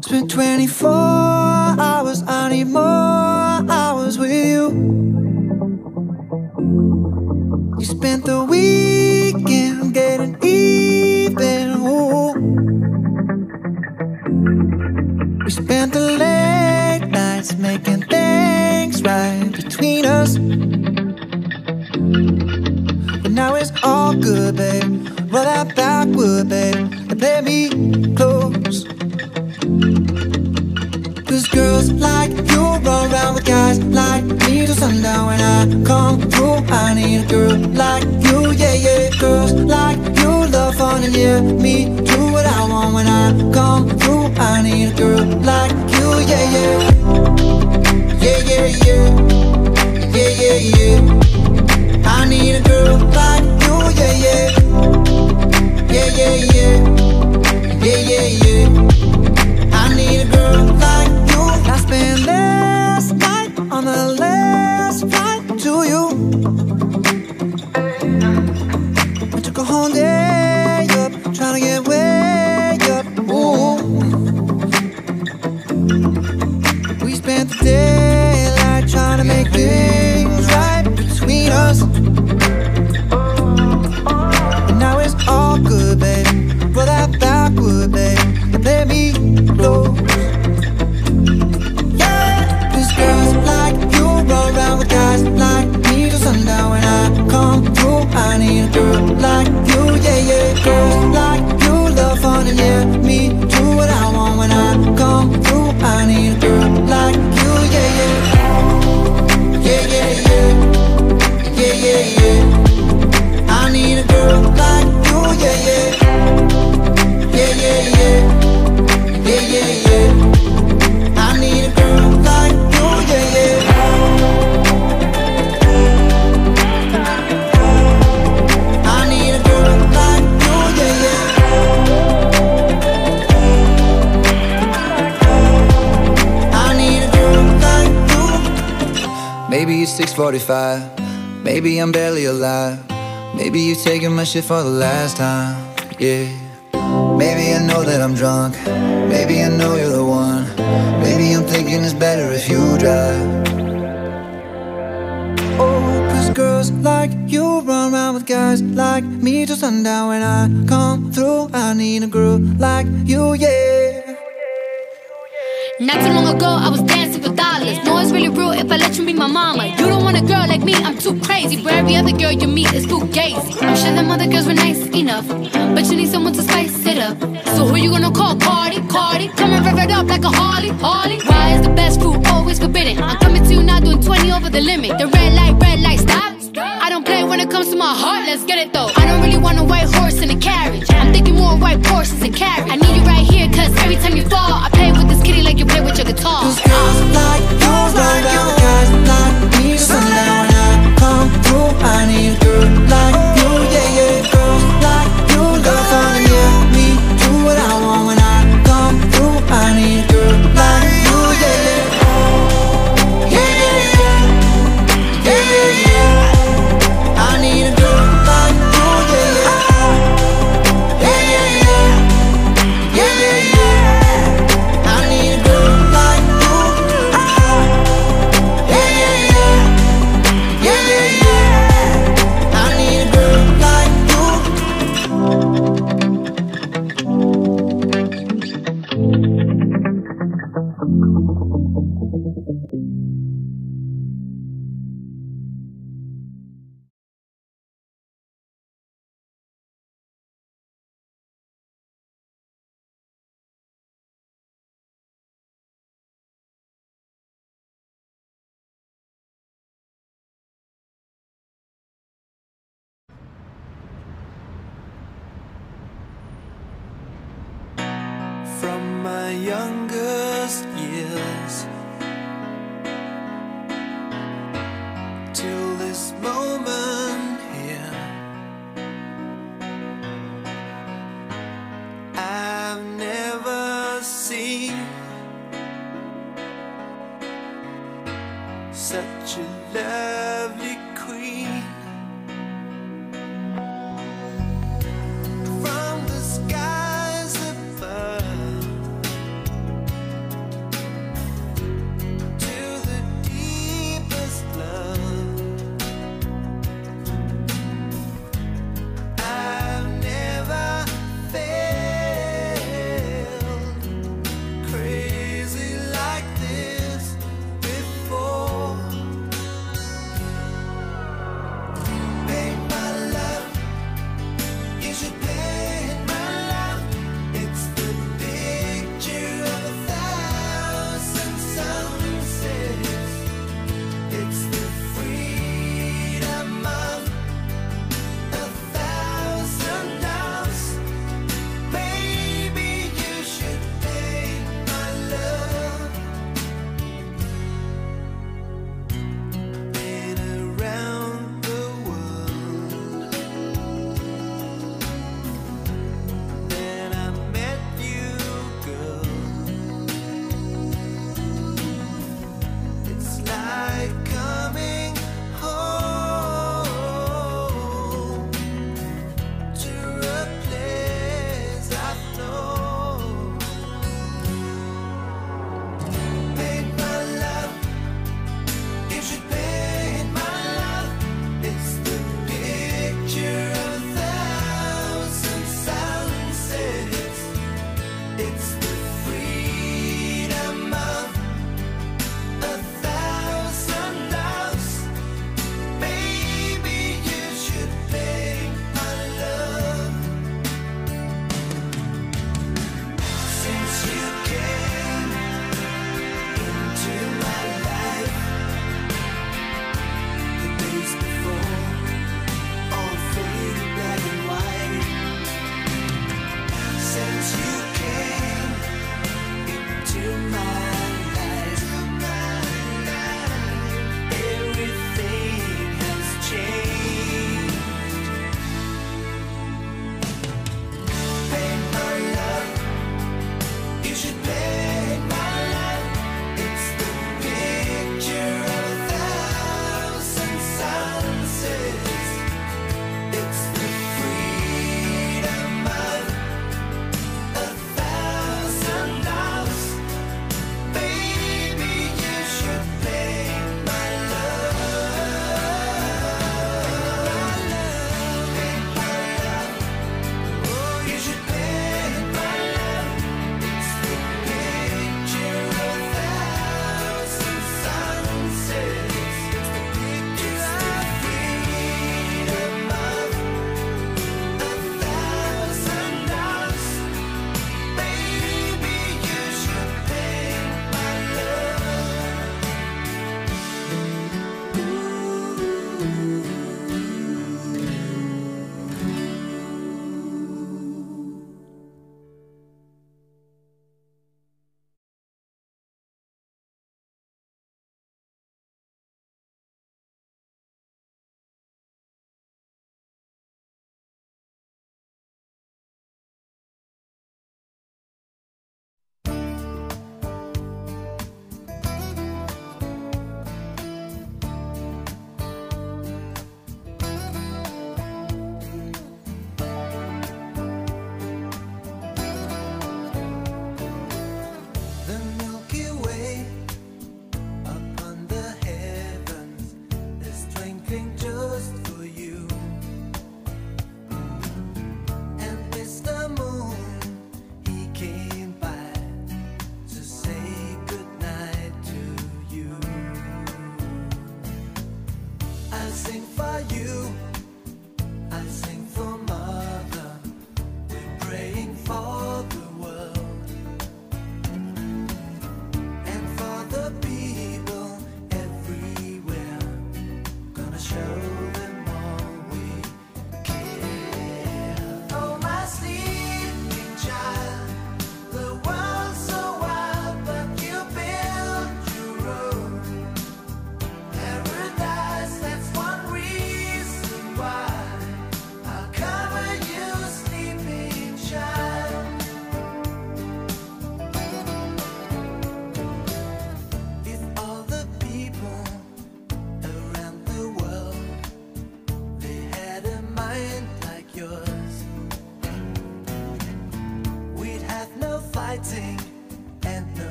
Spent 24 hours, I need more hours with you. You spent the weekend getting even. Ooh. We spent the late nights making things right between us. It's all good, babe. Roll that backward, babe, and play me close. Cause girls like you run around with guys like me till sundown when I come through. I need a girl like you, yeah, yeah. Girls like you love fun and yeah, me do what I want when I come through. I need a girl like you, yeah. Yeah, Maybe it's 6:45. Maybe I'm barely alive. Maybe you're taking my shit for the last time. Yeah. Maybe I know that I'm drunk. Maybe I know you're the one. Maybe I'm thinking it's better if you drive. Oh, girls like you run around with guys like me till sundown when I come through. I need a girl like you, yeah. Not too long ago, I was for dollars. No, it's really real if I let you be my mama. You don't want a girl like me, I'm too crazy. For every other girl you meet is too gazy. I'm sure them other girls were nice enough, but you need someone to spice it up. So who you gonna call? Cardi, Cardi. Come and rev up like a Harley, Harley. Why is the best food always forbidden? I'm coming to you now, doing 20 over the limit. The red light, red light, stop. I don't play when it comes to my heart, let's get it though. I don't really want a white horse in a carriage. I'm thinking more white horses and carriage. My youngest years till this moment here. I've never seen such a lovely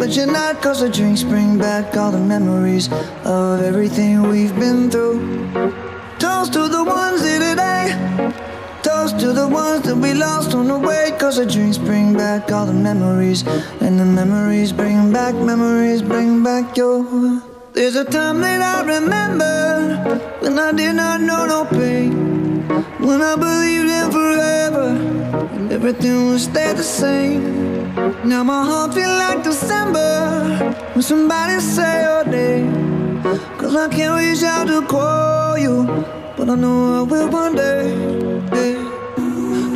but you're not. Cause the drinks bring back all the memories of everything we've been through. Toast to the ones here today. To the ones that we lost on the way. Cause the drinks bring back all the memories. And the memories bring back, memories bring back your. There's a time that I remember when I did not know no pain. When I believed in forever and everything would stay the same. Now my heart feel like December when somebody say your name. Cause I can't reach out to call you, but I know I will one day.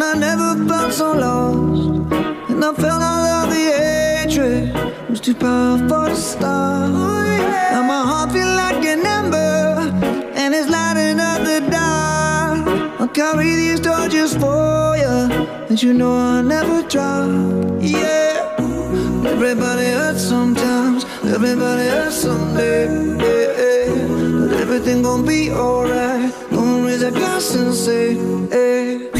when I never felt so lost. And I felt all of the hatred was too powerful to stop. Now my heart feel like an ember and it's lighting up the dark. I'll carry these torches for you that you know I'll never drop. Yeah. Everybody hurts sometimes, everybody hurts someday. Yeah, yeah. But everything gon' be alright. Gonna raise a glass and say, hey.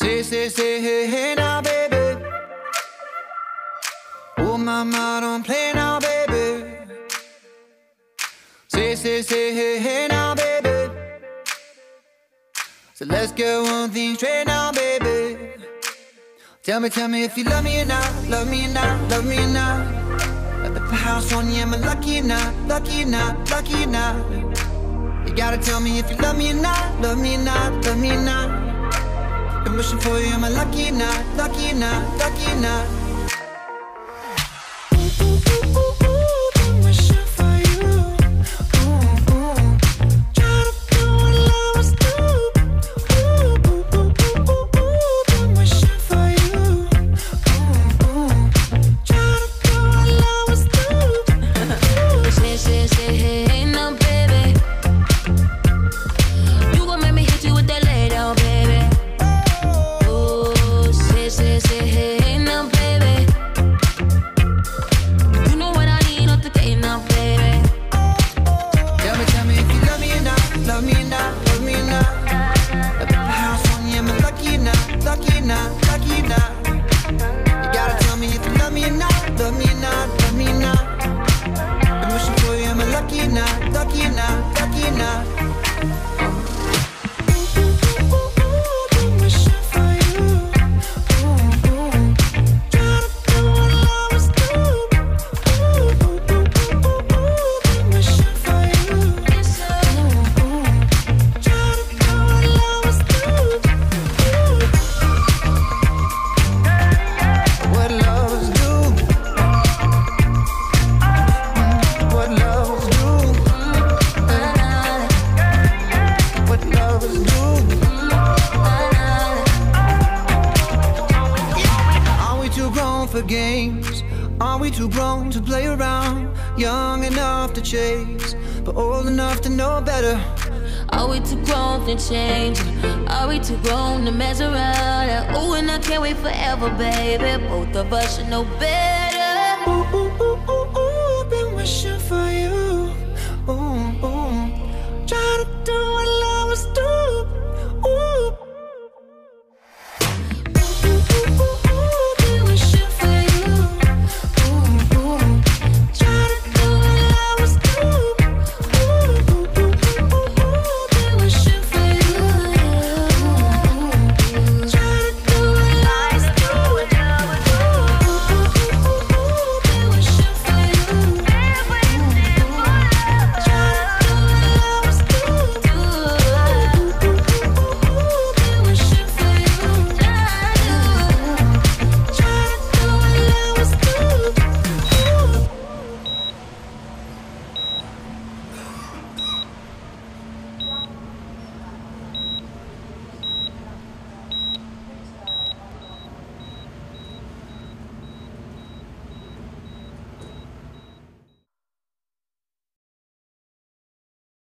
Say, say, say, hey, hey now, baby. Oh, mama, don't play now, baby. Say, say, say, hey, hey now, baby. So let's get one thing straight now, baby. Tell me, tell me if you love me or not, love me or not, love me or not. At the house on you, am I lucky or not, lucky or not, lucky or not? You gotta tell me if you love me or not, love me or not, love me or not. I'm wishing for you, am lucky or lucky or lucky or? Are we too grown to mess around? Ooh, and I can't wait forever, baby. Both of us should know better. Ooh, ooh, ooh, ooh, ooh, been wishing for you.